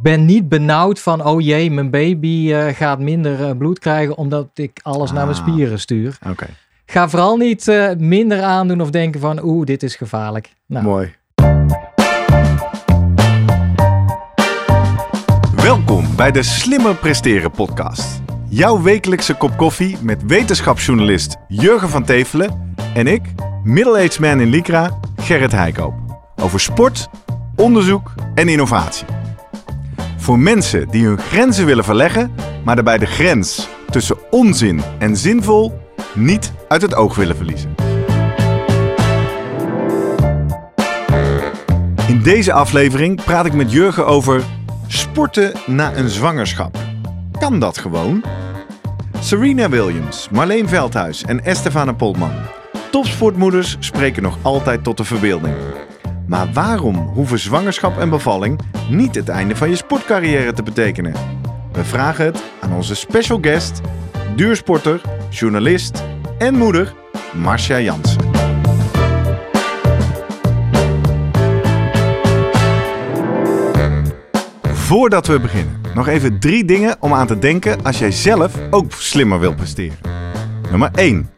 ben niet benauwd van, oh jee, mijn baby eh, gaat minder eh, bloed krijgen omdat ik alles naar mijn Ah. spieren stuur. Oké, Ga vooral niet eh, minder aandoen of denken van, oeh, dit is gevaarlijk. Nou, mooi. Welkom bij de Slimmer Presteren podcast. Jouw wekelijkse kop koffie met wetenschapsjournalist Jurgen van Tevelen en ik, middle-aged man in Lycra, Gerrit Heikoop. Over sport, onderzoek en innovatie. Voor mensen die hun grenzen willen verleggen, maar daarbij de grens tussen onzin en zinvol niet uit het oog willen verliezen. In deze aflevering praat ik met Jurgen over sporten na een zwangerschap. Kan dat gewoon? Serena Williams, Marleen Veldhuis en Estefane Polman. Topsportmoeders spreken nog altijd tot de verbeelding. Maar waarom hoeven zwangerschap en bevalling niet het einde van je sportcarrière te betekenen? We vragen het aan onze special guest, duursporter, journalist en moeder Marcia Jansen. Voordat we beginnen, nog even drie dingen om aan te denken als jij zelf ook slimmer wilt presteren. Nummer 1.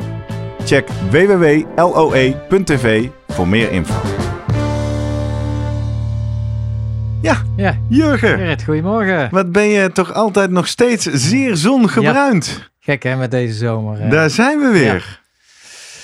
Check www.loe.tv voor meer info. Ja, Ja, Jurgen, Gerrit, goedemorgen. wat ben je toch altijd nog steeds zeer zongebruind. Gek hè, met deze zomer. hè? Daar zijn we weer.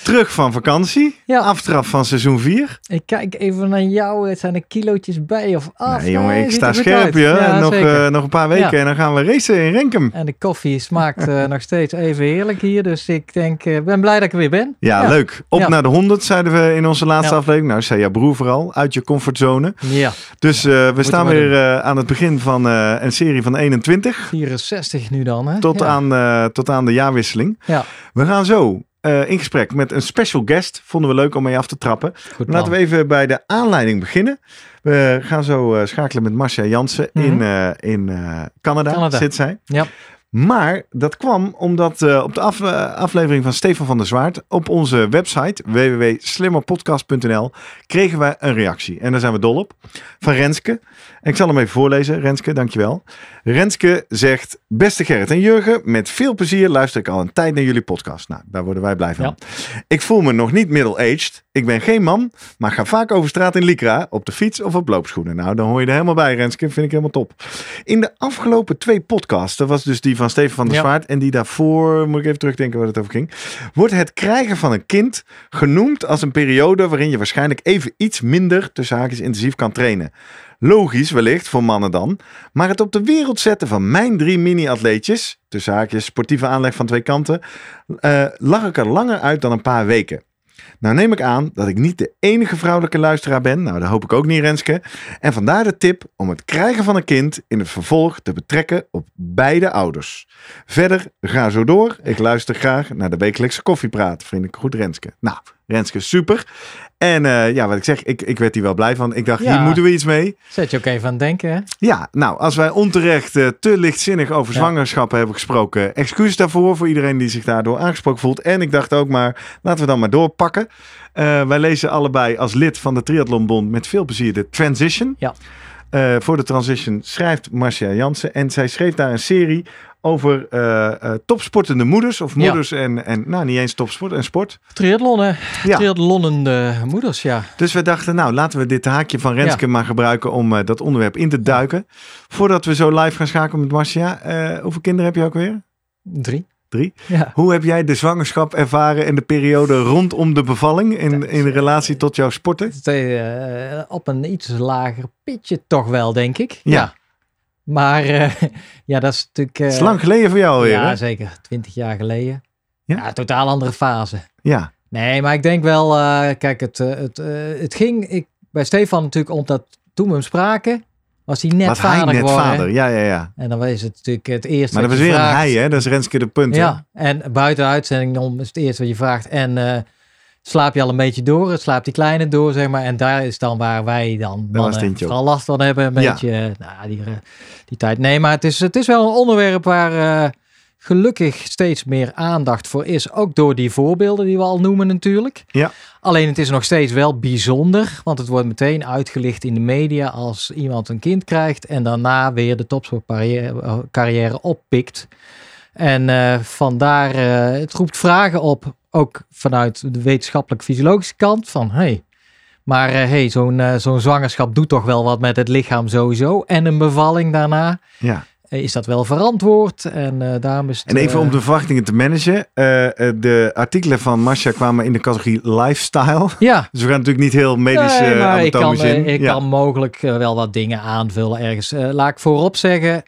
Terug van vakantie, Ja. aftrap van seizoen 4. Ik kijk even naar jou. Het zijn er kilootjes bij of af? Nee, jongen, ik sta er scherp, je. Ja, nog, eh, nog een paar weken Ja. en dan gaan we racen in Renkum. En de koffie smaakt eh, nog steeds even heerlijk hier. Dus ik denk, ik ben blij dat ik er weer ben. Ja, leuk. Op naar de 100 zeiden we in onze laatste aflevering. Nou, zei jouw broer vooral, uit je comfortzone. Ja, Dus we staan we weer aan het begin van een serie van 21 64 nu dan hè? tot, aan, tot aan de jaarwisseling. Ja, We gaan zo eh, in gesprek met een special guest. Vonden we leuk om mee af te trappen. Laten we even bij de aanleiding beginnen. We gaan zo eh, schakelen met Marcia Jansen in, Mhm. in eh, Canada, Canada. zit zij. Ja. Maar dat kwam omdat op de af- aflevering van Stefan van der Zwaard op onze website www.slimmerpodcast.nl kregen wij een reactie. En daar zijn we dol op. Van Renske. Ik zal hem even voorlezen. Renske, dankjewel. Renske zegt, beste Gerrit en Jurgen, met veel plezier luister ik al een tijd naar jullie podcast. Nou, daar worden wij blij van. Ja. Ik voel me nog niet middle-aged. Ik ben geen man, maar ga vaak over straat in Lycra, op de fiets of op loopschoenen. Nou, dan hoor je er helemaal bij, Renske. Vind ik helemaal top. In de afgelopen twee podcasts, dat was dus die van Steven van der Ja. Zwaard en die daarvoor, moet ik even terugdenken waar het over ging, wordt het krijgen van een kind genoemd als een periode waarin je waarschijnlijk even iets minder tussen haakjes intensief kan trainen. Logisch wellicht voor mannen dan, maar het op de wereld zetten van mijn drie mini-atleetjes, tussen haakjes sportieve aanleg van twee kanten, eh, lag ik er langer uit dan een paar weken. Nou neem ik aan dat ik niet de enige vrouwelijke luisteraar ben. Nou, dat hoop ik ook niet, Renske. En vandaar de tip om het krijgen van een kind in het vervolg te betrekken op beide ouders. Verder, ga zo door. Ik luister graag naar de wekelijkse koffiepraat. Vind ik goed, Renske. Nou, Renske, super. En eh, ja, wat ik zeg, ik, ik werd hier wel blij van. Ik dacht, Ja. hier moeten we iets mee. Zet je ook even aan het denken hè? Ja, nou, als wij onterecht eh, te lichtzinnig over Ja. zwangerschappen hebben gesproken, excuus daarvoor voor iedereen die zich daardoor aangesproken voelt. En ik dacht ook maar, laten we dan maar doorpakken. Eh, wij lezen allebei als lid van de Triathlonbond met veel plezier de Transition. Ja. Voor de Transition schrijft Marcia Jansen en zij schreef daar een serie over eh, eh, topsportende moeders of Ja. moeders en, en nou niet eens topsport en sport. Triathlonnen. Ja. Triathlonnende moeders, ja. Dus we dachten, nou laten we dit haakje van Renske maar gebruiken om eh, dat onderwerp in te duiken. Voordat we zo live gaan schakelen met Marcia, hoeveel kinderen heb je ook weer? Drie. Drie. Ja. Hoe heb jij de zwangerschap ervaren en de periode rondom de bevalling in, in relatie tot jouw sporten? Op een iets lager pitje toch wel, denk ik. Ja. Maar eh, ja, dat is natuurlijk... eh, Het is lang geleden voor jou alweer, Ja, hè? zeker. Twintig jaar geleden. Ja? Ja, totaal andere fase. Ja, Nee, maar ik denk wel, eh, kijk, het, eh, het, eh, het ging ik, bij Stefan natuurlijk omdat toen we hem spraken, Was hij net Was vader hij net geworden. vader? Ja, ja, ja. En dan is het natuurlijk het eerste Maar dat was weer een hij, hè? Dat is Renske de punt. hè? Ja, en buiten de uitzending om is het eerste wat je vraagt. En eh, slaap je al een beetje door? Het slaapt die kleine door, zeg maar. En daar is dan waar wij dan mannen vooral last van hebben. Een Ja. beetje, nou, die, eh, die tijd. Nee, maar het is, het is wel een onderwerp waar eh, gelukkig steeds meer aandacht voor is. Ook door die voorbeelden die we al noemen natuurlijk. Ja. Alleen het is nog steeds wel bijzonder. Want het wordt meteen uitgelicht in de media als iemand een kind krijgt. En daarna weer de topsportcarrière eh, oppikt. En vandaar, het roept vragen op, ook vanuit de wetenschappelijk-fysiologische kant, van hey, maar eh, hey, zo'n eh, zo'n zwangerschap doet toch wel wat met het lichaam sowieso. En een bevalling daarna, ja. eh, is dat wel verantwoord? En eh, daarom is het... En even om de verwachtingen te managen. de artikelen van Marcia kwamen in de categorie lifestyle. Ja, Dus we gaan natuurlijk niet heel medisch nee, maar ik kan, in. ik ja. kan mogelijk wel wat dingen aanvullen ergens. Laat ik voorop zeggen,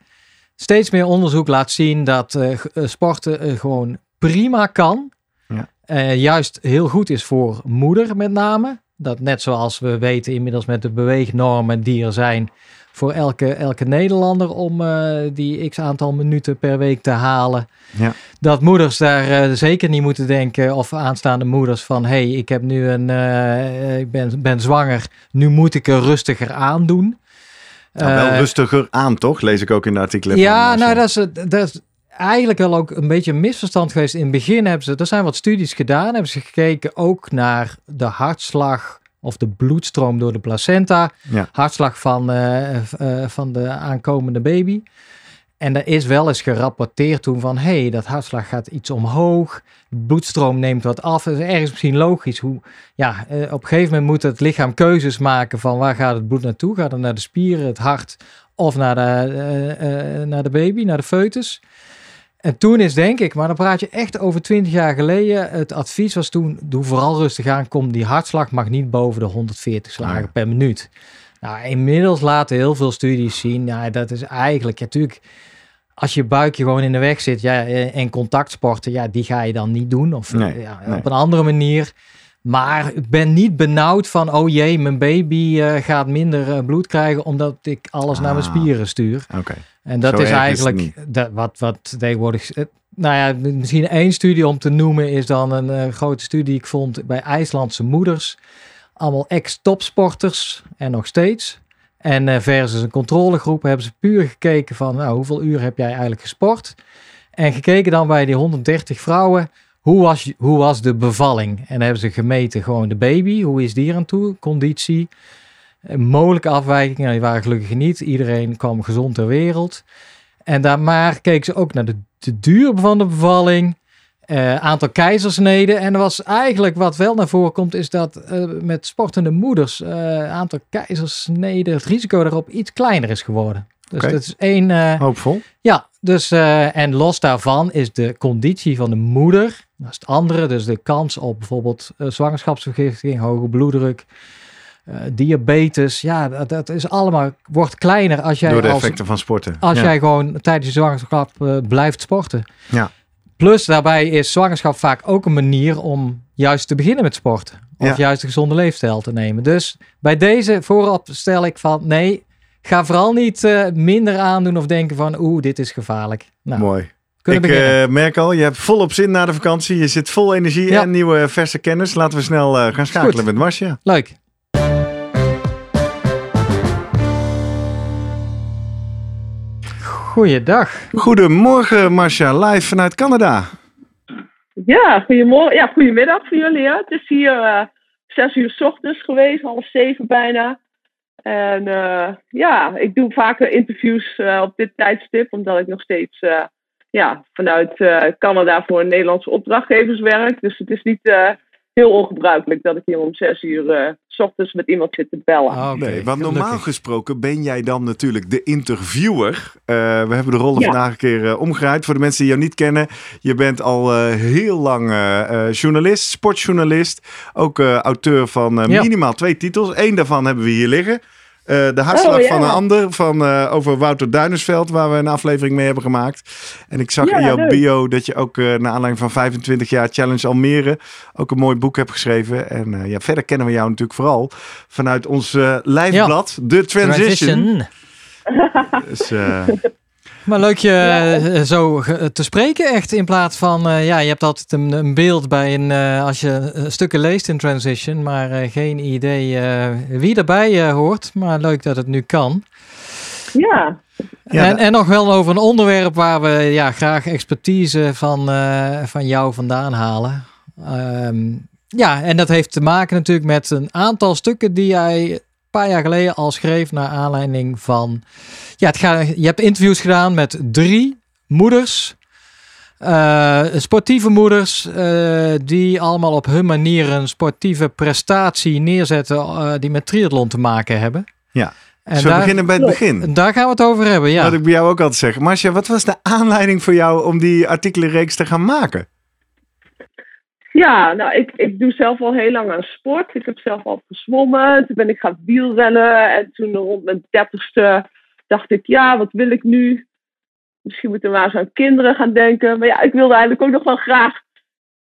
steeds meer onderzoek laat zien dat sporten gewoon prima kan. Eh, juist heel goed is voor moeder met name. Dat net zoals we weten inmiddels met de beweegnormen die er zijn voor elke, elke Nederlander om eh, die x aantal minuten per week te halen. Ja. Dat moeders daar eh, zeker niet moeten denken of aanstaande moeders van hey, ik heb nu een, ik ben, ben zwanger, nu moet ik er rustiger aan doen. Nou, wel rustiger aan, toch? Lees ik ook in de artikelen ja, van nou dat is, dat is eigenlijk wel ook een beetje een misverstand geweest. In het begin hebben ze, er zijn wat studies gedaan, hebben ze gekeken ook naar de hartslag of de bloedstroom door de placenta, Ja. hartslag van, eh, eh, van de aankomende baby. En er is wel eens gerapporteerd toen van, hé, hey, dat hartslag gaat iets omhoog, de bloedstroom neemt wat af. Dat is ergens misschien logisch hoe, ja, eh, op een gegeven moment moet het lichaam keuzes maken van waar gaat het bloed naartoe? Gaat het naar de spieren, het hart of naar de, naar de baby, naar de foetus? En toen is denk ik, maar dan praat je echt over 20 jaar geleden. Het advies was toen, doe vooral rustig aan. Kom, die hartslag mag niet boven de 140 slagen ja. per minuut. Nou, inmiddels laten heel veel studies zien, ja, dat is eigenlijk, ja, natuurlijk, als je buikje gewoon in de weg zit, ja, eh, en contactsporten, ja, die ga je dan niet doen. Of Nee, ja, nee. op een andere manier. Maar ik ben niet benauwd van, oh jee, mijn baby eh, gaat minder eh, bloed krijgen omdat ik alles naar mijn Ah. spieren stuur. Oké. En dat Zo is eigenlijk dat, wat, wat tegenwoordig. eh, Nou ja, misschien één studie om te noemen is dan een grote studie die ik vond bij IJslandse moeders. Allemaal ex-topsporters en nog steeds. En versus een controlegroep hebben ze puur gekeken van nou, hoeveel uur heb jij eigenlijk gesport. En gekeken dan bij die 130 vrouwen, hoe was, hoe was de bevalling? En dan hebben ze gemeten gewoon de baby, hoe is die aan toe, conditie. Mogelijke afwijkingen, nou, die waren gelukkig niet. Iedereen kwam gezond ter wereld. En daar maar keken ze ook naar de, de duur van de bevalling, eh, aantal keizersneden. En er was eigenlijk wat wel naar voren komt, is dat eh, met sportende moeders eh aantal keizersneden, het risico daarop iets kleiner is geworden. Dus dat is één. Hoopvol. ja, dus en los daarvan is de conditie van de moeder, dat is het andere, dus de kans op bijvoorbeeld eh, zwangerschapsvergiftiging, hoge bloeddruk, eh, diabetes, ja, dat, dat is allemaal wordt kleiner als jij Door de als, effecten van sporten. als Ja. jij gewoon tijdens je zwangerschap eh, blijft sporten. Ja. Plus daarbij is zwangerschap vaak ook een manier om juist te beginnen met sporten. Of Ja. juist een gezonde leefstijl te nemen. Dus bij deze voorop stel ik van nee, ga vooral niet eh, minder aandoen of denken van oeh, dit is gevaarlijk. Nou, Mooi. Kunnen ik eh, merk al, je hebt volop zin na de vakantie. Je zit vol energie Ja. en nieuwe verse kennis. Laten we snel eh, gaan schakelen Goed. met Marcia. Leuk. Goeiedag. Goedemorgen Marcia, live vanuit Canada. Ja, goedemorgen. Ja, goedemiddag voor jullie. Hè. Het is hier eh, zes uur 's ochtends geweest, half zeven bijna. En eh, ja, ik doe vaker interviews eh, op dit tijdstip, omdat ik nog steeds eh, ja, vanuit eh, Canada voor Nederlandse opdrachtgevers werk. Dus het is niet eh, heel ongebruikelijk dat ik hier om zes uur eh, 's ochtends met iemand zit te bellen. Oké, nee, want normaal gelukkig. gesproken ben jij dan natuurlijk de interviewer. Eh, we hebben de rollen Ja. vandaag een keer omgedraaid. Voor de mensen die jou niet kennen. Je bent al eh, heel lang journalist, sportjournalist. Ook eh, auteur van Ja. minimaal twee titels. Eén daarvan hebben we hier liggen. Eh, de hartslag Oh, ja. van een ander, van, eh, over Wouter Duinersveld, waar we een aflevering mee hebben gemaakt. En ik zag Ja, in jouw leuk. bio dat je ook, eh naar aanleiding van 25 jaar Challenge Almere, ook een mooi boek hebt geschreven. En eh, ja, verder kennen we jou natuurlijk vooral vanuit ons lijfblad, The Transition. Dus, uh... Maar leuk je ja. Eh, zo te spreken echt in plaats van, uh, ja, je hebt altijd een, een beeld bij een, uh, als je stukken leest in Transition, maar geen idee wie erbij hoort. Maar leuk dat het nu kan. Ja. ja en, en nog wel over een onderwerp waar we ja, graag expertise van, van jou vandaan halen. Um, ja, en dat heeft te maken natuurlijk met een aantal stukken die jij paar jaar geleden al schreef naar aanleiding van. Ja, het ga, je hebt interviews gedaan met drie moeders. Uh, sportieve moeders uh, die allemaal op hun manier een sportieve prestatie neerzetten uh, die met triathlon te maken hebben. Ja. En we beginnen bij het begin. Daar gaan we het over hebben, ja. Wat ik bij jou ook altijd zeg. Marcia, wat was de aanleiding voor jou om die artikelenreeks te gaan maken? Ja, nou, ik, ik doe zelf al heel lang aan sport. Ik heb zelf al gezwommen. Toen ben ik gaan wielrennen. En toen rond mijn dertigste dacht ik, ja, wat wil ik nu? Misschien moeten we maar eens aan kinderen gaan denken. Maar ja, ik wilde eigenlijk ook nog wel graag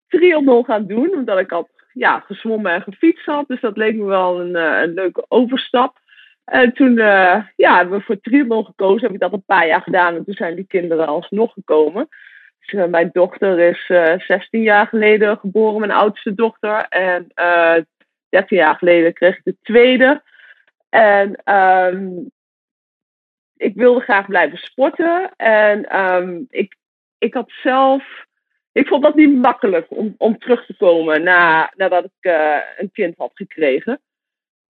triathlon gaan doen. Omdat ik al ja, gezwommen en gefietst had. Dus dat leek me wel een, uh, een leuke overstap. En toen uh, ja, hebben we voor triathlon gekozen. Heb ik dat een paar jaar gedaan. En toen zijn die kinderen alsnog gekomen. Uh, mijn dochter is 16 jaar geleden geboren, mijn oudste dochter. En 13 jaar geleden kreeg ik de tweede. En um, ik wilde graag blijven sporten. En um, ik, ik had zelf. Ik vond dat niet makkelijk om, om terug te komen na, nadat ik een kind had gekregen.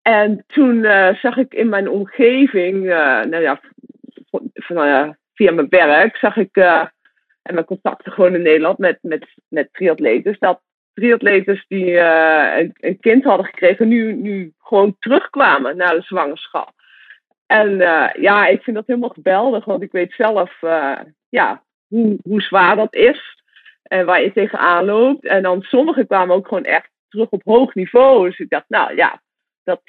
En toen zag ik in mijn omgeving, nou ja, van, via mijn werk, zag ik en mijn contacten gewoon in Nederland met, met, met triatletes, dat triatletes die een, een, kind hadden gekregen, nu, nu gewoon terugkwamen na de zwangerschap. En uh, ja, ik vind dat helemaal geweldig, want ik weet zelf uh, ja, hoe, hoe zwaar dat is en waar je tegenaan loopt. En dan sommigen kwamen ook gewoon echt terug op hoog niveau. Dus ik dacht, nou ja, dat,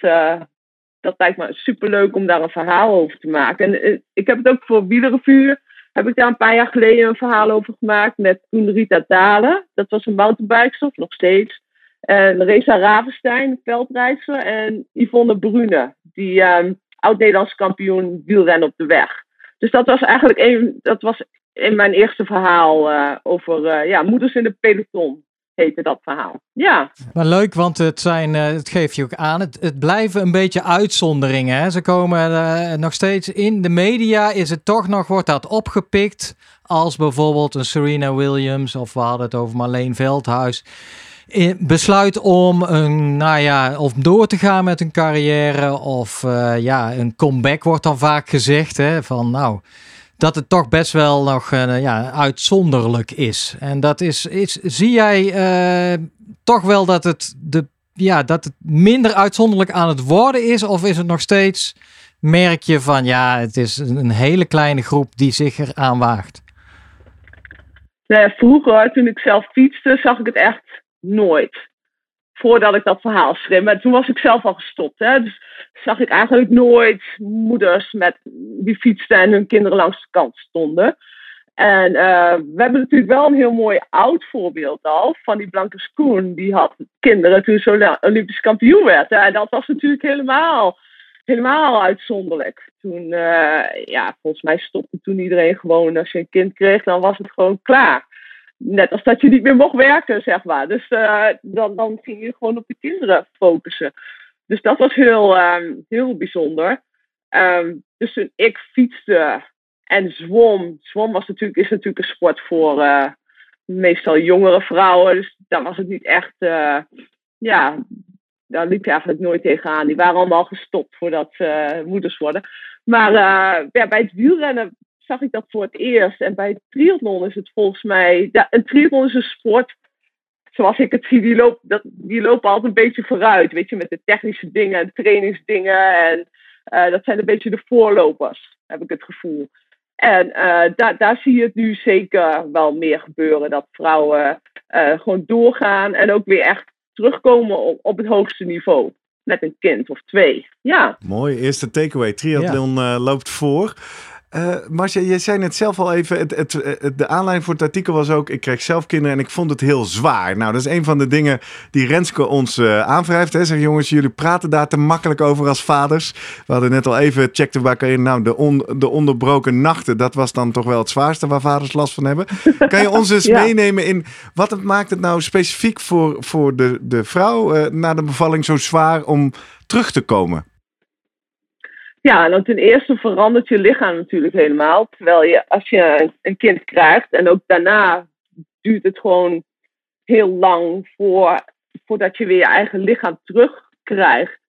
dat lijkt me superleuk om daar een verhaal over te maken. En ik heb het ook voor Wielerrevuur, heb ik daar een paar jaar geleden een verhaal over gemaakt met toen Rita Dalen. Dat was een mountainbikestof, nog steeds. En Reza Ravenstein, veldrijder. En Yvonne Brune, die... Um, oud-Nederlands kampioen wielrennen op de weg. Dus dat was eigenlijk een, dat was in mijn eerste verhaal uh, over uh, ja, moeders in de peloton. Heette dat verhaal. Ja. Maar leuk, want het, zijn, uh, het geeft je ook aan. Het, het blijven een beetje uitzonderingen. Hè? Ze komen nog steeds in de media. Is het toch nog, wordt dat opgepikt als bijvoorbeeld een Serena Williams of we hadden het over Marleen Veldhuis besluit om een, nou ja, of door te gaan met een carrière of uh, ja, een comeback wordt dan vaak gezegd. Hè, van nou, dat het toch best wel nog uh, ja, uitzonderlijk is. En dat is, is zie jij uh, toch wel dat het, de, ja, dat het minder uitzonderlijk aan het worden is? Of is het nog steeds, merk je van ja, het is een hele kleine groep die zich eraan waagt? Nee, vroeger, toen ik zelf fietste, zag ik het echt nooit. Voordat ik dat verhaal schreef. Maar toen was ik zelf al gestopt. Hè? Dus zag ik eigenlijk nooit moeders met, die fietsten en hun kinderen langs de kant stonden. En uh, we hebben natuurlijk wel een heel mooi oud voorbeeld al van die Blanke Skoen. Die had kinderen toen ze Olympisch kampioen werd. En dat was natuurlijk helemaal, helemaal uitzonderlijk. Toen, uh, ja, volgens mij stopte toen iedereen gewoon, als je een kind kreeg, dan was het gewoon klaar net als dat je niet meer mocht werken, zeg maar. Dus uh, dan, dan ging je gewoon op de kinderen focussen. Dus dat was heel, um, heel bijzonder. Um, dus toen ik fietste en zwom. Zwom was natuurlijk, is natuurlijk een sport voor uh, meestal jongere vrouwen. Dus daar was het niet echt. Uh, ja, daar liep je eigenlijk nooit tegenaan. Die waren allemaal gestopt voordat ze moeders worden. Maar ja, bij het wielrennen zag ik dat voor het eerst. En bij triathlon is het volgens mij. Ja, een triathlon is een sport. Zoals ik het zie, die, loopt, dat, die lopen altijd een beetje vooruit. Weet je, met de technische dingen en trainingsdingen. En uh, dat zijn een beetje de voorlopers, heb ik het gevoel. En uh, daar, daar zie je het nu zeker wel meer gebeuren. Dat vrouwen uh, gewoon doorgaan en ook weer echt terugkomen op, op het hoogste niveau met een kind of twee. Ja. Mooi, eerste takeaway. Triathlon ja. uh, loopt voor. Uh, Marcia, je zei net zelf al even, het, het, de aanleiding voor het artikel was ook, ik kreeg zelf kinderen en ik vond het heel zwaar. Nou, dat is een van de dingen die Renske ons uh, aanwrijft. Hè. Zeg jongens, jullie praten daar te makkelijk over als vaders. We hadden net al even, checkten bij elkaar in, nou, de, on, de onderbroken nachten, dat was dan toch wel het zwaarste waar vaders last van hebben. Kan je ons eens meenemen in, wat het maakt het nou specifiek voor, voor de, de vrouw uh, na de bevalling zo zwaar om terug te komen? Ja, nou ten eerste verandert je lichaam natuurlijk helemaal. Terwijl je, als je een kind krijgt en ook daarna duurt het gewoon heel lang voor, voordat je weer je eigen lichaam terugkrijgt.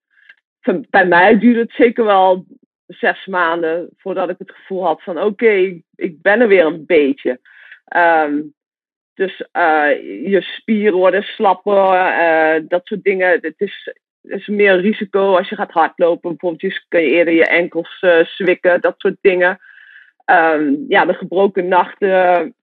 Bij mij duurde het zeker wel zes maanden voordat ik het gevoel had van oké, ik ben er weer een beetje. Ehm, dus uh, je spieren worden slapper, uh, dat soort dingen. Het is, is meer risico als je gaat hardlopen. Bijvoorbeeld kun je eerder je enkels uh, zwikken, dat soort dingen. Um, ja, de gebroken nachten.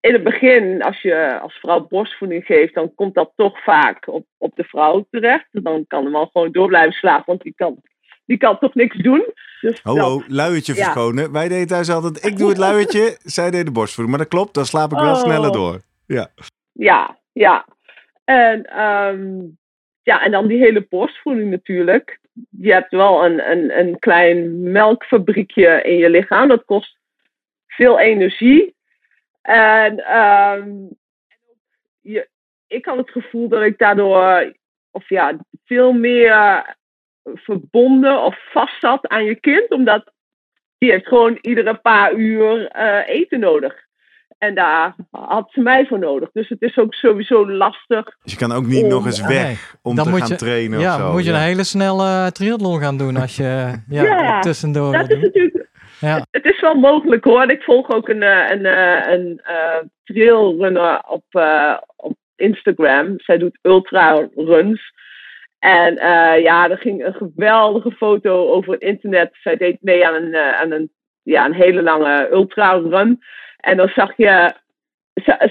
In het begin, als je als vrouw borstvoeding geeft, dan komt dat toch vaak op, op de vrouw terecht. Dan kan de man gewoon door blijven slapen, want die kan, die kan toch niks doen. Dus oh, oh luiertje ja. verschonen. Wij deden thuis altijd, ik doe het luiertje, zij deed de borstvoeding. Maar dat klopt, dan slaap ik wel oh. sneller door. Ja, ja. ja. En um, ja, en dan die hele borstvoeding natuurlijk. Je hebt wel een, een, een klein melkfabriekje in je lichaam. Dat kost veel energie. En je, ik had het gevoel dat ik daardoor of ja, veel meer verbonden of vast zat aan je kind. Omdat die heeft gewoon iedere paar uur uh, eten nodig. En daar had ze mij voor nodig. Dus het is ook sowieso lastig. Dus je kan ook niet nog eens weg om te gaan trainen ja, of zo. moet je een hele snelle triathlon gaan doen als je ja, ja tussendoor dat is natuurlijk, ja. Het is wel mogelijk hoor. Ik volg ook een, eh, een, eh, een, een uh, trailrunner op, uh, op Instagram. Zij doet ultra runs. En ja, er ging een geweldige foto over het internet. Zij deed mee aan een, aan een, ja, een hele lange ultra run. En dan zag je,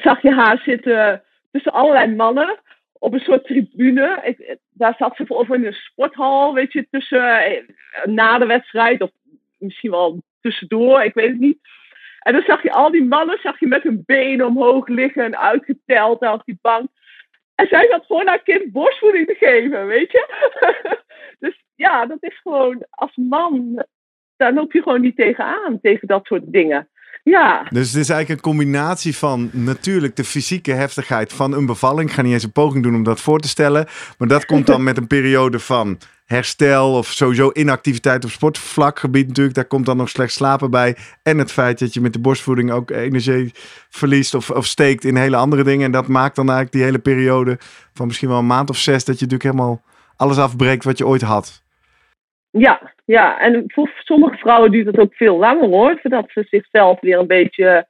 zag je haar zitten tussen allerlei mannen op een soort tribune. Daar zat ze voor in een sporthal, weet je, tussen eh, na de wedstrijd of misschien wel tussendoor, ik weet het niet. En dan zag je al die mannen zag je met hun benen omhoog liggen en uitgeteld daar op die bank. En zij zat gewoon haar kind borstvoeding te geven, weet je. dus ja, dat is gewoon als man, daar loop je gewoon niet tegenaan, tegen dat soort dingen. Ja. Dus het is eigenlijk een combinatie van natuurlijk de fysieke heftigheid van een bevalling. Ik ga niet eens een poging doen om dat voor te stellen. Maar dat komt dan met een periode van herstel of sowieso inactiviteit op sportvlakgebied natuurlijk. Daar komt dan nog slecht slapen bij. En het feit dat je met de borstvoeding ook energie verliest of, of steekt in hele andere dingen. En dat maakt dan eigenlijk die hele periode van misschien wel een maand of zes dat je natuurlijk helemaal alles afbreekt wat je ooit had. Ja, ja, en voor sommige vrouwen duurt het ook veel langer hoor, voordat ze zichzelf weer een beetje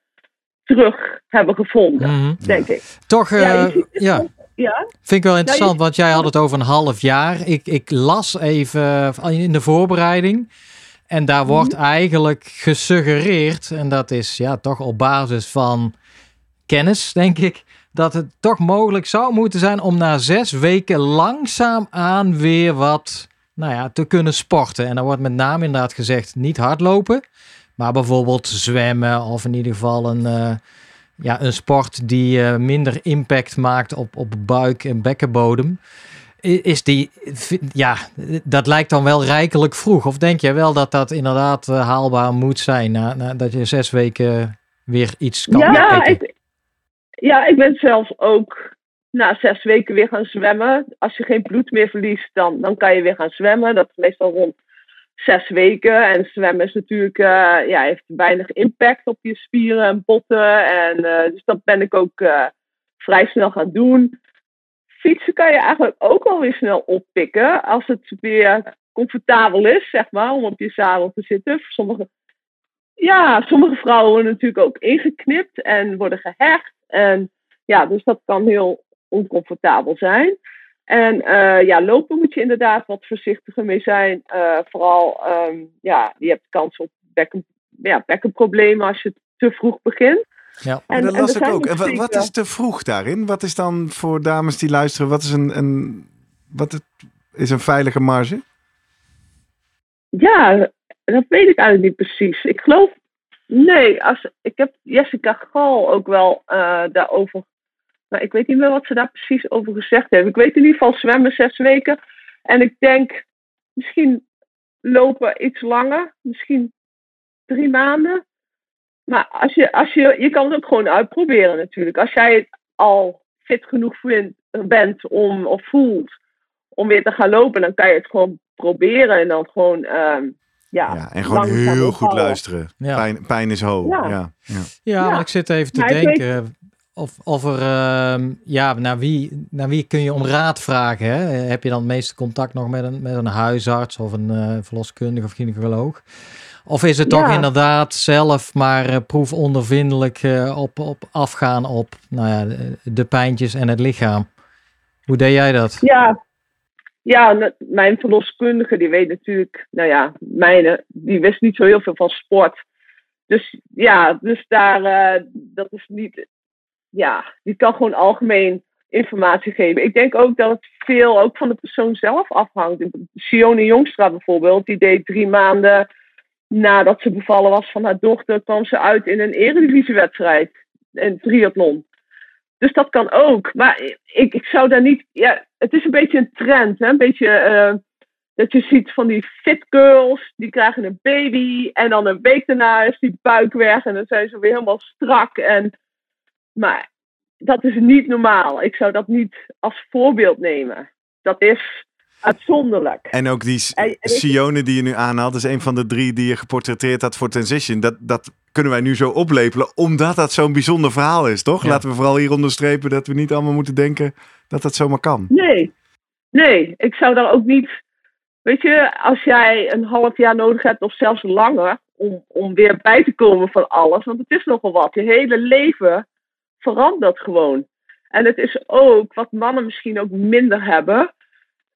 terug hebben gevonden, mhm. denk ik. Toch, ja, uh, ja. ja. Vind ik wel interessant, want jij had het over een half jaar. Ik, ik las even in de voorbereiding. En daar wordt mhm. eigenlijk gesuggereerd, en dat is ja, toch op basis van kennis, denk ik, dat het toch mogelijk zou moeten zijn om na zes weken langzaam aan weer wat nou ja, te kunnen sporten. En dan wordt met name inderdaad gezegd niet hardlopen, maar bijvoorbeeld zwemmen of in ieder geval een, uh, ja, een sport die uh, minder impact maakt op, op buik en bekkenbodem. Is die, ja, dat lijkt dan wel rijkelijk vroeg. Of denk je wel dat dat inderdaad uh, haalbaar moet zijn, na, na, dat je zes weken weer iets kan ja, ik, ja, ik ben zelf ook na zes weken weer gaan zwemmen. Als je geen bloed meer verliest, dan, dan kan je weer gaan zwemmen. Dat is meestal rond zes weken. En zwemmen is natuurlijk, uh, ja, heeft weinig impact op je spieren en botten. En, uh, dus dat ben ik ook uh, vrij snel gaan doen. Fietsen kan je eigenlijk ook alweer snel oppikken. Als het weer comfortabel is, zeg maar, om op je zadel te zitten. Sommige, ja, sommige vrouwen worden natuurlijk ook ingeknipt en worden gehecht. En ja, dus dat kan heel oncomfortabel zijn. En uh, ja, lopen moet je inderdaad wat voorzichtiger mee zijn. Uh, vooral, um, ja, je hebt kans op bekken, ja, bekkenproblemen als je te vroeg begint. Ja, en, dat las ik ook. En wat is te vroeg daarin? Wat is dan voor dames die luisteren, wat is een, een, wat het, is een veilige marge? Ja, dat weet ik eigenlijk niet precies. Ik geloof, nee, als, ik heb Jessica Gal ook wel uh, daarover, maar ik weet niet meer wat ze daar precies over gezegd heeft. Ik weet in ieder geval zwemmen zes weken. En ik denk misschien lopen iets langer, misschien drie maanden. Maar als je, als je, je kan het ook gewoon uitproberen natuurlijk. Als jij al fit genoeg vindt, bent om, of voelt om weer te gaan lopen, dan kan je het gewoon proberen en dan gewoon. Ehm, ja, ja, en gewoon heel goed luisteren. Ja. Pijn, pijn is hoog. Ja, ja. ja. ja maar ik zit even te denken. Of, of er, uh, ja, naar wie, naar wie kun je om raad vragen? Hè? Heb je dan het meeste contact nog met een, met een huisarts of een uh, verloskundige of gynaecoloog? Of is het toch inderdaad zelf maar uh, proefondervindelijk uh, op, op afgaan op nou ja, de, de pijntjes en het lichaam? Hoe deed jij dat? Ja, ja, mijn verloskundige, die weet natuurlijk, nou ja, mijne, die wist niet zo heel veel van sport. Dus ja, dus daar, uh, dat is niet, ja, die kan gewoon algemeen informatie geven. Ik denk ook dat het veel ook van de persoon zelf afhangt. Sione Jongstra bijvoorbeeld, die deed drie maanden nadat ze bevallen was van haar dochter, kwam ze uit in een eredivisiewedstrijd, een triathlon. Dus dat kan ook. Maar ik, ik zou daar niet. Ja, het is een beetje een trend. Hè? Een beetje uh, dat je ziet van die fit girls. Die krijgen een baby. En dan een week daarna is die buik weg. En dan zijn ze weer helemaal strak. En, maar dat is niet normaal. Ik zou dat niet als voorbeeld nemen. Dat is uitzonderlijk. En ook die Sione die je nu aanhaalt, is een van de drie die je geportretteerd had voor Transition. Dat, dat kunnen wij nu zo oplepelen, omdat dat zo'n bijzonder verhaal is, toch? Laten we vooral hier onderstrepen dat we niet allemaal moeten denken dat dat zomaar kan. Nee, nee, ik zou daar ook niet. Weet je, als jij een half jaar nodig hebt, of zelfs langer, om, om weer bij te komen van alles, want het is nogal wat. Je hele leven verandert gewoon. En het is ook wat mannen misschien ook minder hebben.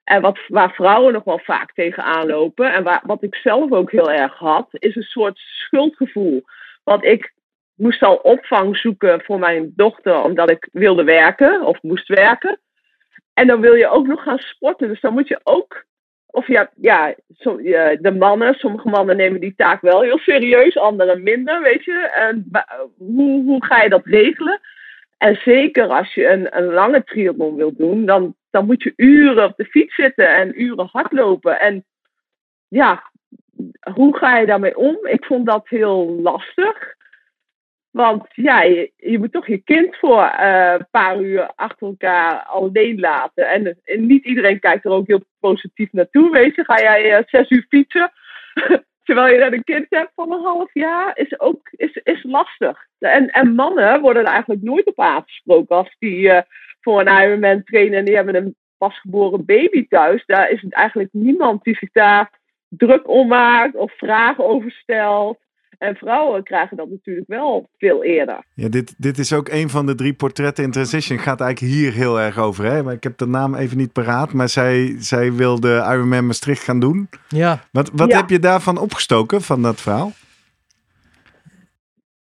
En wat, waar vrouwen nog wel vaak tegenaan lopen, en waar, wat ik zelf ook heel erg had, is een soort schuldgevoel. Want ik moest al opvang zoeken voor mijn dochter, omdat ik wilde werken of moest werken. En dan wil je ook nog gaan sporten. Dus dan moet je ook. Of ja, ja de mannen, sommige mannen nemen die taak wel heel serieus, anderen minder, weet je. En hoe, hoe ga je dat regelen? En zeker als je een, een lange triathlon wilt doen, dan, dan moet je uren op de fiets zitten en uren hardlopen. En ja, hoe ga je daarmee om? Ik vond dat heel lastig. Want ja, je, moet toch je kind voor uh, een paar uur achter elkaar alleen laten. En, en, niet iedereen kijkt er ook heel positief naartoe. Weet je, ga jij uh, zes uur fietsen terwijl je dan een kind hebt van een half jaar, is ook is, is lastig. En, en mannen worden er eigenlijk nooit op aangesproken als die uh, voor een Ironman trainen en die hebben een pasgeboren baby thuis. Daar is het eigenlijk niemand die zich daar druk om maakt of vragen over stelt. En vrouwen krijgen dat natuurlijk wel veel eerder. Ja, dit, dit is ook een van de drie portretten in Transition. Gaat eigenlijk hier heel erg over. Hè? Maar ik heb de naam even niet paraat. Maar zij, zij wilde Ironman Maastricht gaan doen. Ja. Wat, wat heb je daarvan opgestoken, van dat verhaal?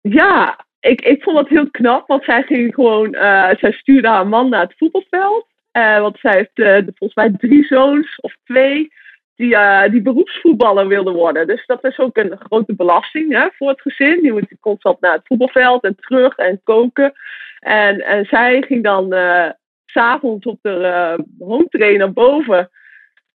Ja, ik, ik vond het heel knap. Want zij ging gewoon... Uh, zij stuurde haar man naar het voetbalveld. Uh, want zij heeft uh, volgens mij drie zoons of twee die, uh, die beroepsvoetballer wilde worden. Dus dat is ook een grote belasting hè, voor het gezin. Die moet constant naar het voetbalveld en terug en koken. En, en zij ging dan uh, s'avonds op de uh, home trainer boven.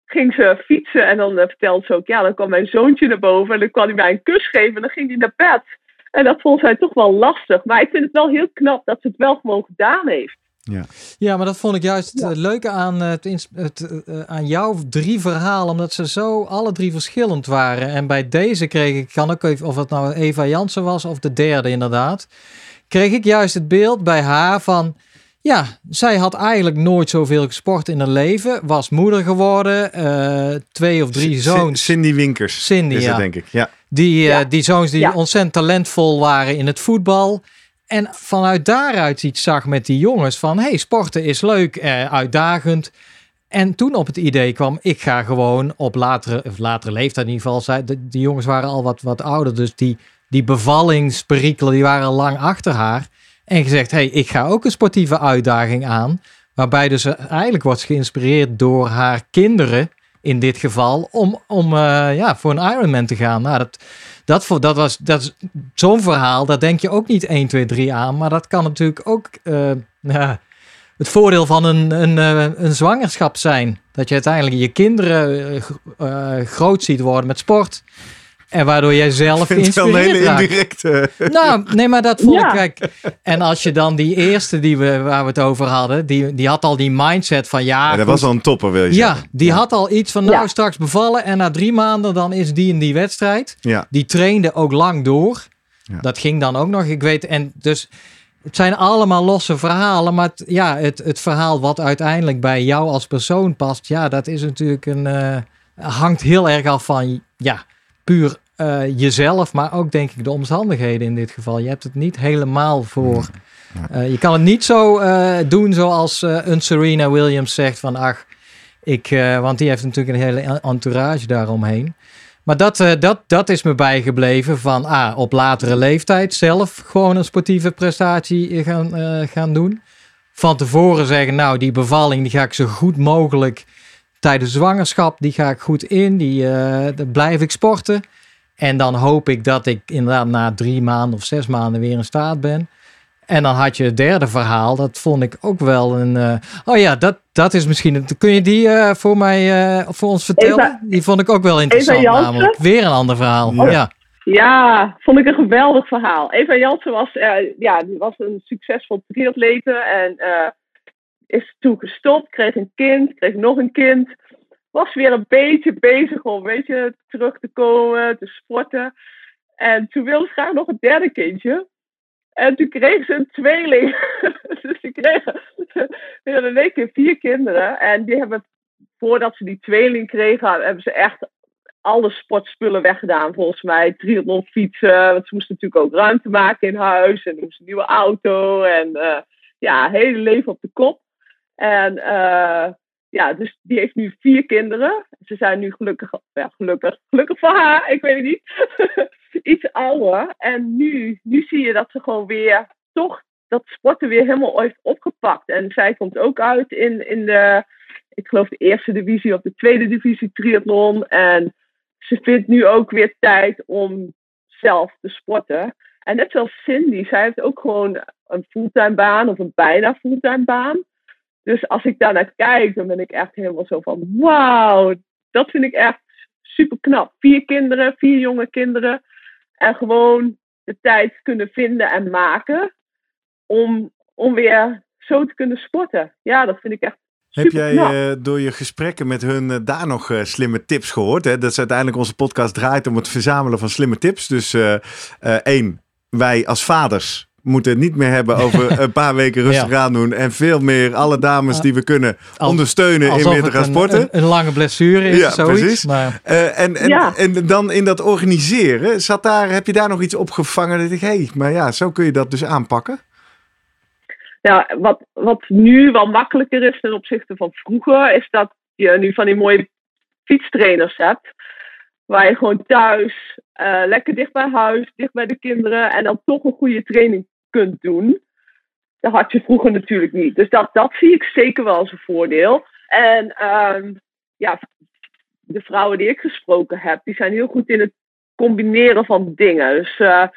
Ging ze fietsen en dan vertelde ze ook, ja, dan kwam mijn zoontje naar boven en dan kwam hij mij een kus geven en dan ging hij naar bed. En dat vond zij toch wel lastig. Maar ik vind het wel heel knap dat ze het wel gewoon gedaan heeft. Ja. ja, maar dat vond ik juist het ja. leuke aan, het, het, uh, aan jouw drie verhalen, omdat ze zo alle drie verschillend waren. En bij deze kreeg ik, kan ook even, of het nou Eva Jansen was of de derde inderdaad, kreeg ik juist het beeld bij haar van, ja, zij had eigenlijk nooit zoveel gesport in haar leven, was moeder geworden, uh, twee of drie zoons. Cindy Winkers. Cindy, is ja. Het, denk ik. Ja. Die, uh, die zoons die ontzettend talentvol waren in het voetbal. En vanuit daaruit iets zag met die jongens van... hey, sporten is leuk, eh, uitdagend. En toen op het idee kwam, ik ga gewoon op latere, latere leeftijd in ieder geval... Zij, de, die jongens waren al wat, wat ouder, dus die, die bevallingsperikelen die waren lang achter haar. En gezegd, hey, ik ga ook een sportieve uitdaging aan. Waarbij dus eigenlijk wordt geïnspireerd door haar kinderen in dit geval, om, om eh, ja, voor een Ironman te gaan. Nou, dat, dat, voor, dat was dat zo'n verhaal, dat denk je ook niet 1, 2, 3 aan. Maar dat kan natuurlijk ook ja, het voordeel van een, een, uh, een zwangerschap zijn. Dat je uiteindelijk je kinderen groot ziet worden met sport. En waardoor jij zelf geïnspireerd raakt. indirecte. Nou, nee, maar dat vond ik... Kijk, en als je dan die eerste die we, waar we het over hadden, die, die had al die mindset van ja... ja dat was al een topper, wil je ja, zeggen. Die had al iets van nou, straks bevallen en na drie maanden dan is die in die wedstrijd. Ja. Die trainde ook lang door. Dat ging dan ook nog, ik weet... En dus het zijn allemaal losse verhalen, maar het, ja, het, het verhaal wat uiteindelijk bij jou als persoon past, ja, dat is natuurlijk een... Uh, hangt heel erg af van, ja, puur uh, jezelf, maar ook denk ik de omstandigheden in dit geval. Je hebt het niet helemaal voor. Uh, je kan het niet zo uh, doen zoals een Serena Williams zegt van ach, ik, want die heeft natuurlijk een hele entourage daaromheen. Maar dat, dat, dat is me bijgebleven van ah, op latere leeftijd zelf gewoon een sportieve prestatie gaan, gaan doen. Van tevoren zeggen, nou die bevalling die ga ik zo goed mogelijk tijdens zwangerschap, die ga ik goed in, die, daar blijf ik sporten. En dan hoop ik dat ik inderdaad na drie maanden of zes maanden weer in staat ben. En dan had je het derde verhaal. Dat vond ik ook wel een. Uh, oh ja, dat, dat is misschien. Kun je die uh, voor mij uh, voor ons vertellen? Eva, die vond ik ook wel interessant. Namelijk weer een ander verhaal. Oh. Ja. ja, vond ik een geweldig verhaal. Eva Jansen was, ja, die was een succesvol triatlete en is toen gestopt, kreeg een kind, kreeg nog een kind was weer een beetje bezig om, weet je, terug te komen, te sporten. En toen wilde ze graag nog een derde kindje. En toen kreeg ze een tweeling. dus ze kregen weer één keer vier kinderen. En die hebben, voordat ze die tweeling kregen, hebben ze echt alle sportspullen weggedaan. Volgens mij triathlon fietsen. Want ze moesten natuurlijk ook ruimte maken in huis. En moesten een nieuwe auto. En uh, ja, hele leven op de kop. En uh, ja, dus die heeft nu vier kinderen. Ze zijn nu gelukkig, ja, gelukkig, gelukkig voor haar, ik weet het niet, iets ouder. En nu, nu zie je dat ze gewoon weer toch dat sporten weer helemaal heeft opgepakt. En zij komt ook uit in, in de, ik geloof de eerste divisie of de tweede divisie triathlon. En ze vindt nu ook weer tijd om zelf te sporten. En net zoals Cindy, zij heeft ook gewoon een fulltime baan of een bijna fulltime baan. Dus als ik daar naar kijk, dan ben ik echt helemaal zo van: wauw, dat vind ik echt super knap. Vier kinderen, vier jonge kinderen. En gewoon de tijd kunnen vinden en maken om, om weer zo te kunnen sporten. Ja, dat vind ik echt. Heb jij uh, door je gesprekken met hun uh, daar nog uh, slimme tips gehoord? Hè? Dat is uiteindelijk onze podcast draait om het verzamelen van slimme tips. Dus één, wij als vaders moeten het niet meer hebben over een paar weken rustig ja. aan doen. En veel meer alle dames die we kunnen ondersteunen in weer te gaan sporten. Een, een, lange blessure is, ja, zoiets. Precies. Maar... Uh, en, en, ja. en dan in dat organiseren, zat daar, heb je daar nog iets opgevangen? Dat ik, hé, hey, maar ja, zo kun je dat dus aanpakken. Ja, wat, wat nu wel makkelijker is ten opzichte van vroeger, is dat je nu van die mooie fietstrainers hebt. Waar je gewoon thuis, uh, lekker dicht bij huis, dicht bij de kinderen en dan toch een goede training kunt doen. Dat had je vroeger natuurlijk niet. Dus dat, dat zie ik zeker wel als een voordeel. En um, ja, de vrouwen die ik gesproken heb, die zijn heel goed in het combineren van dingen. Dus uh,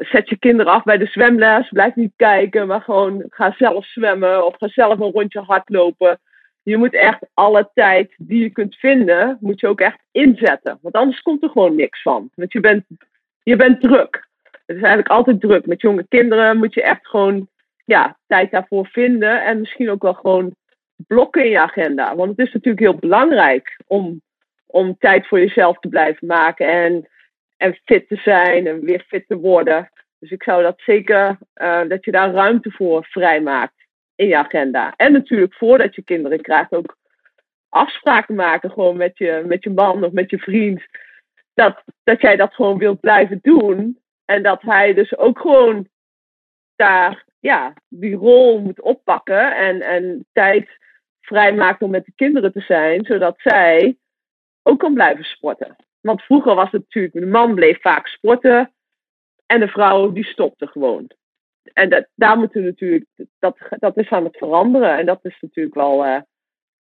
zet je kinderen af bij de zwemles, blijf niet kijken, maar gewoon ga zelf zwemmen of ga zelf een rondje hardlopen. Je moet echt alle tijd die je kunt vinden, moet je ook echt inzetten. Want anders komt er gewoon niks van. Want je bent, je bent druk het is eigenlijk altijd druk. Met jonge kinderen moet je echt gewoon ja, tijd daarvoor vinden. En misschien ook wel gewoon blokken in je agenda. Want het is natuurlijk heel belangrijk om, om tijd voor jezelf te blijven maken. En, en fit te zijn en weer fit te worden. Dus ik zou dat zeker, uh, dat je daar ruimte voor vrijmaakt in je agenda. En natuurlijk voordat je kinderen krijgt ook afspraken maken gewoon met je, met je man of met je vriend. Dat, dat jij dat gewoon wilt blijven doen. En dat hij dus ook gewoon daar ja, die rol moet oppakken en, en tijd vrijmaakt om met de kinderen te zijn, zodat zij ook kan blijven sporten. Want vroeger was het natuurlijk, de man bleef vaak sporten en de vrouw die stopte gewoon. En dat, daar moeten natuurlijk, dat, dat is aan het veranderen en dat is natuurlijk wel uh,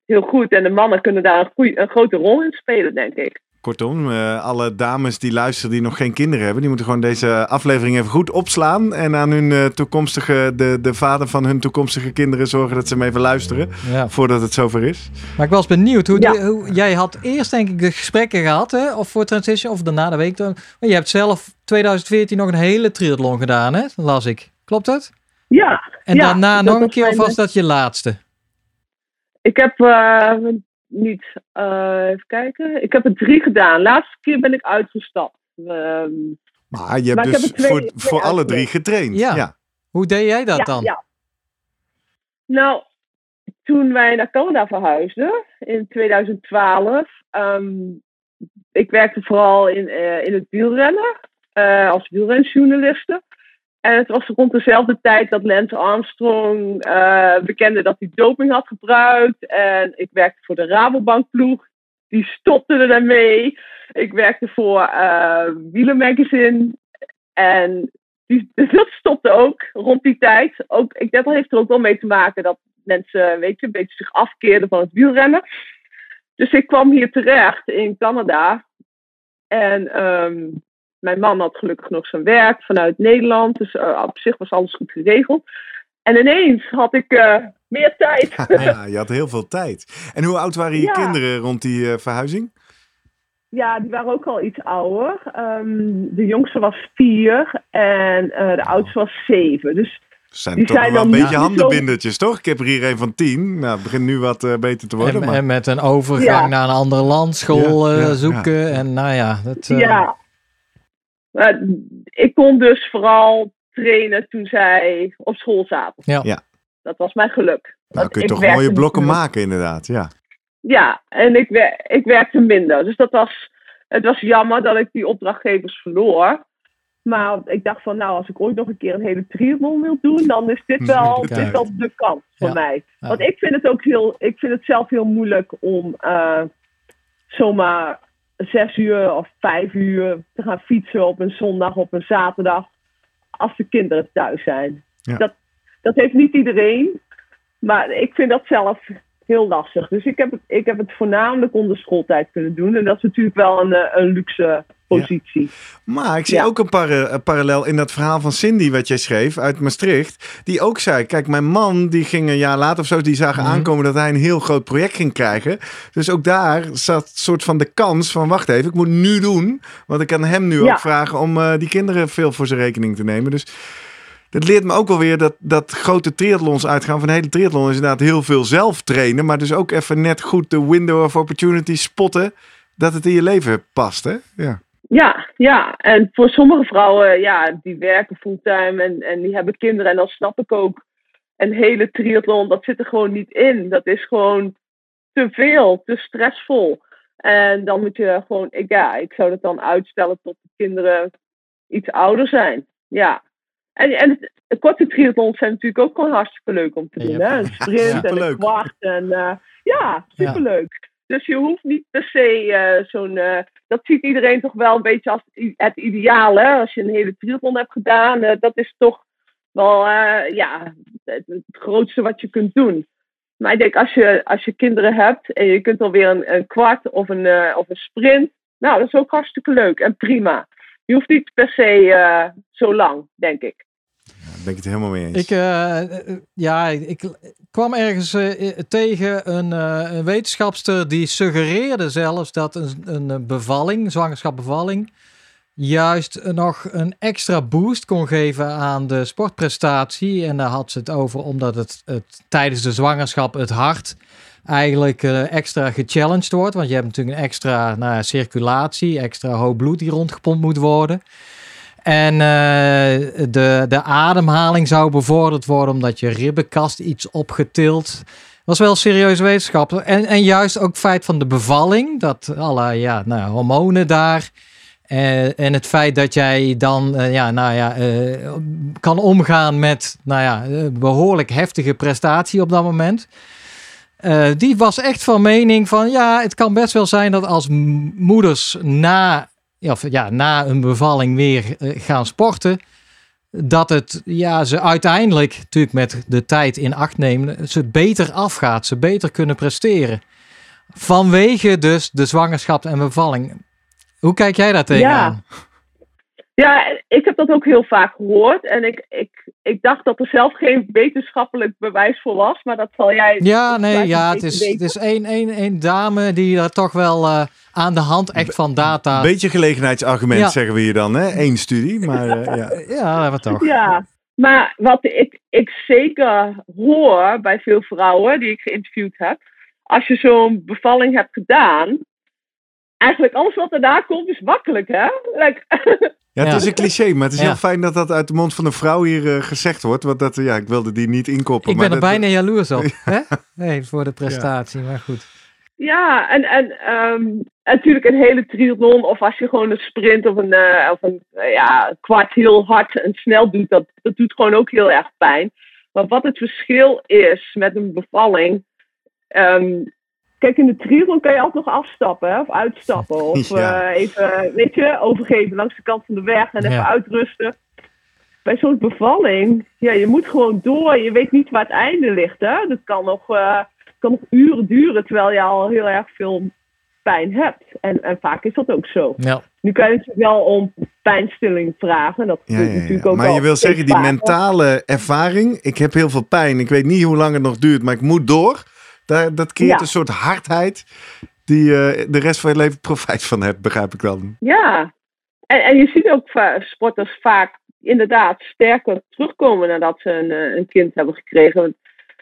heel goed. En de mannen kunnen daar een, een grote rol in spelen, denk ik. Kortom, uh, alle dames die luisteren die nog geen kinderen hebben, die moeten gewoon deze aflevering even goed opslaan. En aan hun uh, toekomstige, de, de vader van hun toekomstige kinderen zorgen dat ze hem even luisteren. Ja. Voordat het zover is. Maar ik was benieuwd. Hoe, ja. hoe, jij had eerst denk ik de gesprekken gehad, hè? Of voor Transition, of daarna de week. Maar je hebt zelf 2014 nog een hele triathlon gedaan, hè? las ik. Klopt dat? Ja. En daarna nog een keer, of was dat je laatste? Ik heb uh, niet, uh, even kijken. Ik heb er drie gedaan. Laatste keer ben ik uitgestapt. Um, maar je hebt dus twee, voor, voor alle drie getraind. Ja. ja. Hoe deed jij dat ja, dan? Ja. Nou, toen wij naar Canada verhuisden in 2012. Um, ik werkte vooral in, uh, in het wielrennen. Uh, als wielrenjournaliste. En het was rond dezelfde tijd dat Lance Armstrong uh, bekende dat hij doping had gebruikt. En ik werkte voor de Rabobank ploeg. Die stopte er daarmee. Ik werkte voor uh, Magazine. En die, dat stopte ook rond die tijd. Ook, ik, dat heeft er ook wel mee te maken dat mensen weet je, een beetje zich afkeerden van het wielrennen. Dus ik kwam hier terecht in Canada. En um, mijn man had gelukkig nog zijn werk vanuit Nederland. Dus uh, op zich was alles goed geregeld. En ineens had ik uh, meer tijd. ja, je had heel veel tijd. En hoe oud waren je kinderen rond die uh, verhuizing? Ja, die waren ook al iets ouder. Um, de jongste was vier en de oudste was zeven. Dus zijn die toch zijn wel een beetje handenbindertjes, toch? Ik heb er hier een van tien. Nou, het begint nu wat uh, beter te worden. En, maar... en, met een overgang ja. naar een ander land, school ja, ja, zoeken. En nou ja, dat, uh... ja, maar ik kon dus vooral trainen toen zij op school zaten. Ja. ja. Dat was mijn geluk. Nou, kun je toch mooie blokken maken, inderdaad. Ja, ja en ik, wer ik werkte minder. Dus dat was, het was jammer dat ik die opdrachtgevers verloor. Maar ik dacht van, nou, als ik ooit nog een keer een hele triathlon wil doen, dan is dit wel, dit wel de kans voor ja. mij. Want ik vind het ook heel, ik vind het zelf heel moeilijk om uh, zomaar zes uur of vijf uur te gaan fietsen op een zondag, op een zaterdag, als de kinderen thuis zijn. Ja. Dat, dat heeft niet iedereen, maar ik vind dat zelf heel lastig. Dus ik heb het, ik heb het voornamelijk onder schooltijd kunnen doen. En dat is natuurlijk wel een, een luxe positie. Ja. Maar ik zie ja. ook een, par een, parallel in dat verhaal van Cindy wat jij schreef uit Maastricht. Die ook zei, kijk mijn man die ging een jaar later of zo, die zagen mm -hmm. aankomen dat hij een heel groot project ging krijgen. Dus ook daar zat soort van de kans van wacht even, ik moet nu doen. Want ik kan hem nu ja. ook vragen om uh, die kinderen veel voor zijn rekening te nemen. Dus dat leert me ook wel weer dat, dat grote triathlons uitgaan. Van de hele triathlon is inderdaad heel veel zelf trainen. Maar dus ook even net goed de window of opportunity spotten. Dat het in je leven past, hè? Ja. Ja, ja. En voor sommige vrouwen, ja, die werken fulltime en, en die hebben kinderen. En dan snap ik ook een hele triathlon, dat zit er gewoon niet in. Dat is gewoon te veel, te stressvol. En dan moet je gewoon, ik, ja, ik zou dat dan uitstellen tot de kinderen iets ouder zijn. Ja. En, en het, korte triathlons zijn natuurlijk ook gewoon hartstikke leuk om te doen. Ja, hè? Een sprint en een kwart. En, uh, ja, superleuk. Dus je hoeft niet per se uh, zo'n. Uh, dat ziet iedereen toch wel een beetje als het ideaal. Hè? Als je een hele triathlon hebt gedaan, uh, dat is toch wel ja, het, het, grootste wat je kunt doen. Maar ik denk, als je, als je kinderen hebt en je kunt alweer een, een kwart of een, of een sprint. Nou, dat is ook hartstikke leuk en prima. Je hoeft niet per se zo lang, denk ik. Ben ik het helemaal mee eens. Ik, uh, ja, ik kwam ergens uh, tegen een, uh, een, wetenschapster die suggereerde zelfs dat een, een bevalling, zwangerschapbevalling, juist nog een extra boost kon geven aan de sportprestatie. En daar had ze het over omdat het, het tijdens de zwangerschap het hart eigenlijk extra gechallenged wordt. Want je hebt natuurlijk een extra nou, circulatie, extra hoog bloed die rondgepompt moet worden. En uh, de, de ademhaling zou bevorderd worden omdat je ribbenkast iets opgetild. was wel serieuze wetenschap. En, en juist ook het feit van de bevalling, dat alle ja, nou, hormonen daar. Uh, en het feit dat jij dan uh, ja, nou ja, kan omgaan met nou ja, behoorlijk heftige prestatie op dat moment. die was echt van mening van ja, het kan best wel zijn dat als moeders na of, ja, na een bevalling weer uh, gaan sporten. dat het ja, ze uiteindelijk, natuurlijk met de tijd in acht nemen, ze beter afgaat, ze beter kunnen presteren. Vanwege dus de zwangerschap en bevalling. Hoe kijk jij daar tegenaan? Ja. Ja, ik heb dat ook heel vaak gehoord. En ik, ik, ik dacht dat er zelf geen wetenschappelijk bewijs voor was. Maar dat zal jij. Ja, nee, ja, het is, het is één, één, één dame die er toch wel uh, aan de hand echt van data. Beetje gelegenheidsargument ja. zeggen we hier dan, hè? Eén studie. Maar uh, ja. ja, maar toch. Ja, maar wat ik, ik zeker hoor bij veel vrouwen die ik geïnterviewd heb. Als je zo'n bevalling hebt gedaan, eigenlijk alles wat erna komt is makkelijk, hè? Like, ja, het is een cliché, maar het is heel fijn dat dat uit de mond van een vrouw hier uh, gezegd wordt. Want dat, ja, ik wilde die niet inkoppen. Ik ben maar er dat, bijna jaloers op, hè? Nee, voor de prestatie, maar goed. Ja, en, en um, natuurlijk een hele triathlon of als je gewoon een sprint of een, uh, of een uh, ja, kwart heel hard en snel doet, dat, dat doet gewoon ook heel erg pijn. Maar wat het verschil is met een bevalling, um, Kijk, in de triathlon kan je altijd nog afstappen hè, of uitstappen. Of ja. uh, even, weet je, overgeven langs de kant van de weg en even ja. uitrusten. Bij zo'n bevalling, ja, je moet gewoon door. Je weet niet waar het einde ligt. Hè? Dat kan nog, kan nog uren duren, terwijl je al heel erg veel pijn hebt. En, en vaak is dat ook zo. Ja. Nu kan je natuurlijk wel om pijnstilling vragen. Dat ja, ja, natuurlijk ook maar je wil zeggen, die mentale ervaring. Ik heb heel veel pijn. Ik weet niet hoe lang het nog duurt, maar ik moet door. Daar, dat creëert ja. een soort hardheid die uh, de rest van je leven profijt van hebt, begrijp ik dan. Ja, en, en je ziet ook sporters vaak inderdaad sterker terugkomen nadat ze een, een kind hebben gekregen.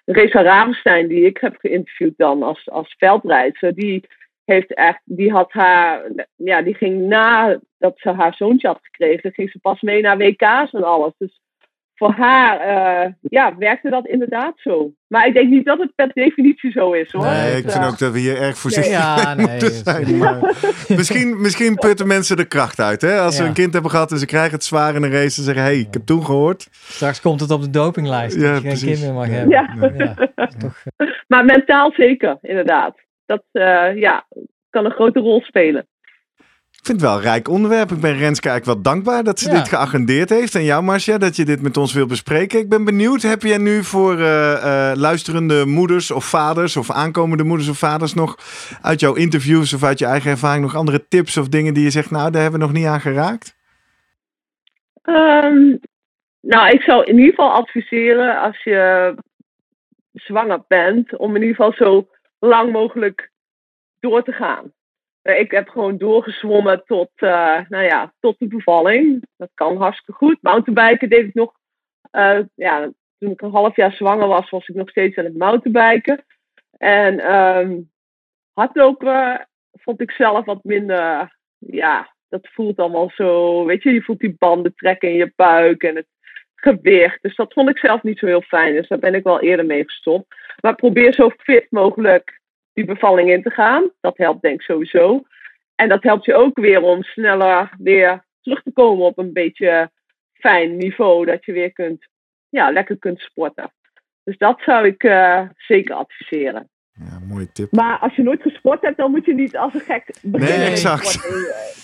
Reza Ravenstein, die ik heb geïnterviewd dan als, als veldrijdster, die heeft echt, die had haar, ja, die ging na dat ze haar zoontje had gekregen, ging ze pas mee naar WK's en alles. Dus voor haar uh, ja, werkte dat inderdaad zo. Maar ik denk niet dat het per definitie zo is hoor. Nee, ik vind ook dat we hier erg voorzichtig nee. ja, nee, moeten zijn. Maar misschien, misschien putten mensen de kracht uit. Hè? Als ja. ze een kind hebben gehad en ze krijgen het zwaar in een race en zeggen: hé, hey, ik heb toen gehoord. Straks komt het op de dopinglijst. Ja, dat je precies. geen kind meer mag hebben. Ja. Toch, uh... Maar mentaal zeker, inderdaad. Dat uh, ja, kan een grote rol spelen. Ik vind het wel een rijk onderwerp. Ik ben Renske eigenlijk wel dankbaar dat ze ja. dit geagendeerd heeft. En jou, Marcia, dat je dit met ons wil bespreken. Ik ben benieuwd, heb jij nu voor uh, uh, luisterende moeders of vaders... of aankomende moeders of vaders nog uit jouw interviews... of uit je eigen ervaring nog andere tips of dingen die je zegt... nou, daar hebben we nog niet aan geraakt? Um, nou, ik zou in ieder geval adviseren als je zwanger bent... om in ieder geval zo lang mogelijk door te gaan. Ik heb gewoon doorgezwommen tot, uh, nou ja, tot de bevalling. Dat kan hartstikke goed. Mountainbiken deed ik nog. Uh, ja, toen ik een half jaar zwanger was, was ik nog steeds aan het mountainbiken. En um, hardlopen vond ik zelf wat minder. Ja, dat voelt allemaal zo. Weet je, je voelt die banden trekken in je buik en het gewicht. Dus dat vond ik zelf niet zo heel fijn. Dus daar ben ik wel eerder mee gestopt. Maar probeer zo fit mogelijk die bevalling in te gaan. Dat helpt denk ik sowieso. En dat helpt je ook weer om sneller weer terug te komen op een beetje fijn niveau. Dat je weer kunt, ja, lekker kunt sporten. Dus dat zou ik uh, zeker adviseren. Ja, mooie tip. Maar als je nooit gesport hebt, dan moet je niet als een gek beginnen. Nee, exact.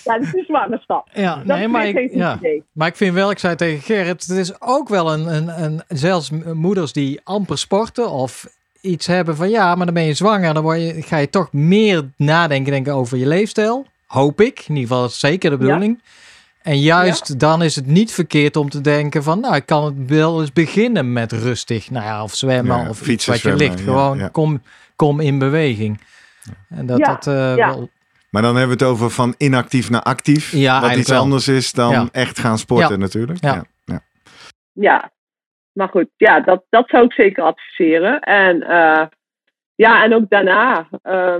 Tijdens de zwangerschap. Ja, dat nee, maar ik, ja. maar ik vind wel, ik zei tegen Gerrit, het is ook wel een, een, een, zelfs moeders die amper sporten of iets hebben van ja, maar dan ben je zwanger, dan word je, ga je toch meer nadenken denken over je leefstijl. Hoop ik. In ieder geval is zeker de bedoeling. Ja. En juist ja. dan is het niet verkeerd om te denken van nou, ik kan het wel eens beginnen met rustig, nou ja, of zwemmen ja, of fietsen, iets wat zwemmen, je ligt. Gewoon kom, kom in beweging. En dat dat uh, wel... Maar dan hebben we het over van inactief naar actief. Ja, wat iets wel. anders is dan echt gaan sporten natuurlijk. Ja. Ja. Maar goed, ja, dat, dat zou ik zeker adviseren. En uh, ja, en ook daarna, uh,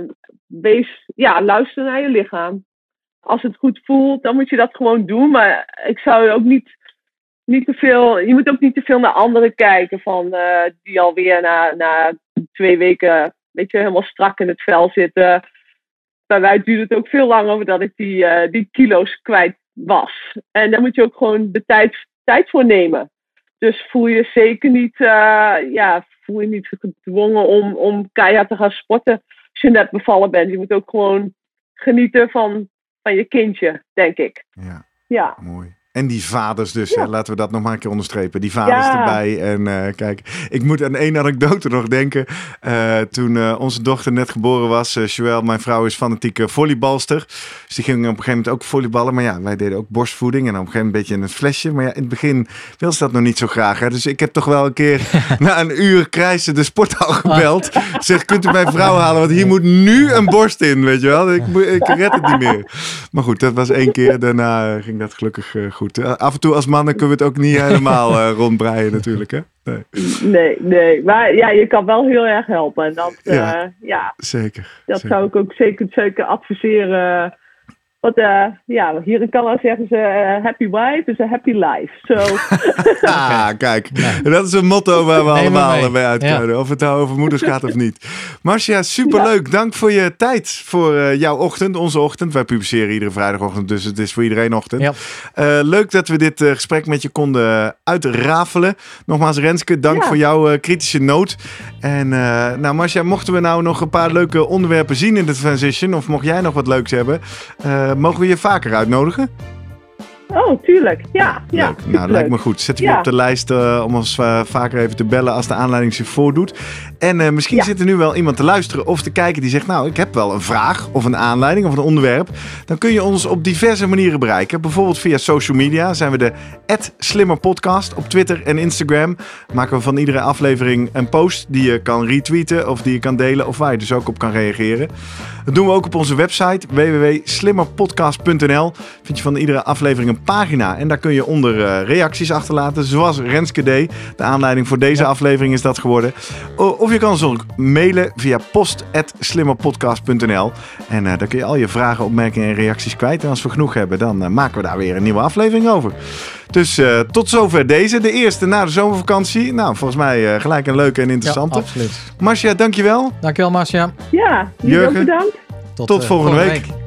wees, ja, luister naar je lichaam. Als het goed voelt, dan moet je dat gewoon doen. Maar ik zou ook niet, niet te veel, je moet ook niet te veel naar anderen kijken van uh, die alweer na, na twee weken, weet je, helemaal strak in het vel zitten. Bij mij duurde het ook veel langer voordat ik die, uh, die kilo's kwijt was. En daar moet je ook gewoon de tijd, tijd voor nemen. Dus voel je zeker niet, uh, ja, voel je niet gedwongen om, om keihard te gaan sporten als je net bevallen bent. Je moet ook gewoon genieten van, van je kindje, denk ik. Ja, ja. mooi. En die vaders dus, Ja. hè, laten we dat nog maar een keer onderstrepen. Die vaders Ja. erbij. En eh, kijk, ik moet aan één anekdote nog denken. Eh, toen eh, onze dochter net geboren was, Joël, mijn vrouw is fanatieke volleybalster. Dus die ging op een gegeven moment ook volleyballen. Maar ja, wij deden ook borstvoeding en op een gegeven moment een beetje in het flesje. Maar ja, in het begin wil ze dat nog niet zo graag. Hè. Dus ik heb toch wel een keer na een uur krijsen de sporthal gebeld. Zeg, kunt u mijn vrouw halen? Want hier moet nu een borst in, weet je wel. Ik, ik red het niet meer. Maar goed, dat was één keer. Daarna ging dat gelukkig eh, goed. Eh, af en toe als mannen kunnen we het ook niet helemaal eh, rondbreien natuurlijk, hè? Nee, Nee, nee. Maar ja, je kan wel heel erg helpen. En dat, Ja. ja. ja, zeker. dat zeker. zou ik ook zeker, zeker adviseren. Want eh, ja, hier in Canada zeggen ze eh, happy wife is a happy life. Zo. Ah, kijk. Dat is een motto waar we allemaal mee. bij uit Ja. kunnen. Of het nou over moeders gaat of niet. Marcia, superleuk. Dank voor je tijd voor eh, jouw ochtend, onze ochtend. Wij publiceren iedere vrijdagochtend, dus het is voor iedereen ochtend. Ja. Eh, leuk dat we dit eh, gesprek met je konden uitrafelen. Nogmaals, Renske, dank Ja. voor jouw eh, kritische noot. En eh, nou, Marcia, mochten we nou nog een paar leuke onderwerpen zien in de transition, of mocht jij nog wat leuks hebben, eh, mogen we je vaker uitnodigen? Oh, tuurlijk. Ja, ja. Leuk. Nou, lijkt me goed. Zet je Ja. op de lijst eh, om ons eh, vaker even te bellen als de aanleiding zich voordoet. En eh, misschien Ja. zit er nu wel iemand te luisteren of te kijken die zegt... nou, ik heb wel een vraag of een aanleiding of een onderwerp. Dan kun je ons op diverse manieren bereiken. Bijvoorbeeld via social media zijn we de @slimmerpodcast op Twitter en Instagram. Maken we van iedere aflevering een post die je kan retweeten... of die je kan delen of waar je dus ook op kan reageren. Dat doen we ook op onze website www.slimmerpodcast.nl. Vind je van iedere aflevering een pagina en daar kun je onder eh, reacties achterlaten. Zoals Renske deed. De aanleiding voor deze Ja. aflevering is dat geworden. Of je kan ons ook mailen via post.slimmerpodcast.nl. En eh, daar kun je al je vragen, opmerkingen en reacties kwijt. En als we genoeg hebben, dan eh, maken we daar weer een nieuwe aflevering over. Dus eh, tot zover deze, de eerste na de zomervakantie. Nou, volgens mij eh, gelijk een leuke en Ja, interessante. absoluut. Marcia, dankjewel. Dankjewel, Marcia. Ja, jullie ook Jurgen? bedankt. Tot volgende week.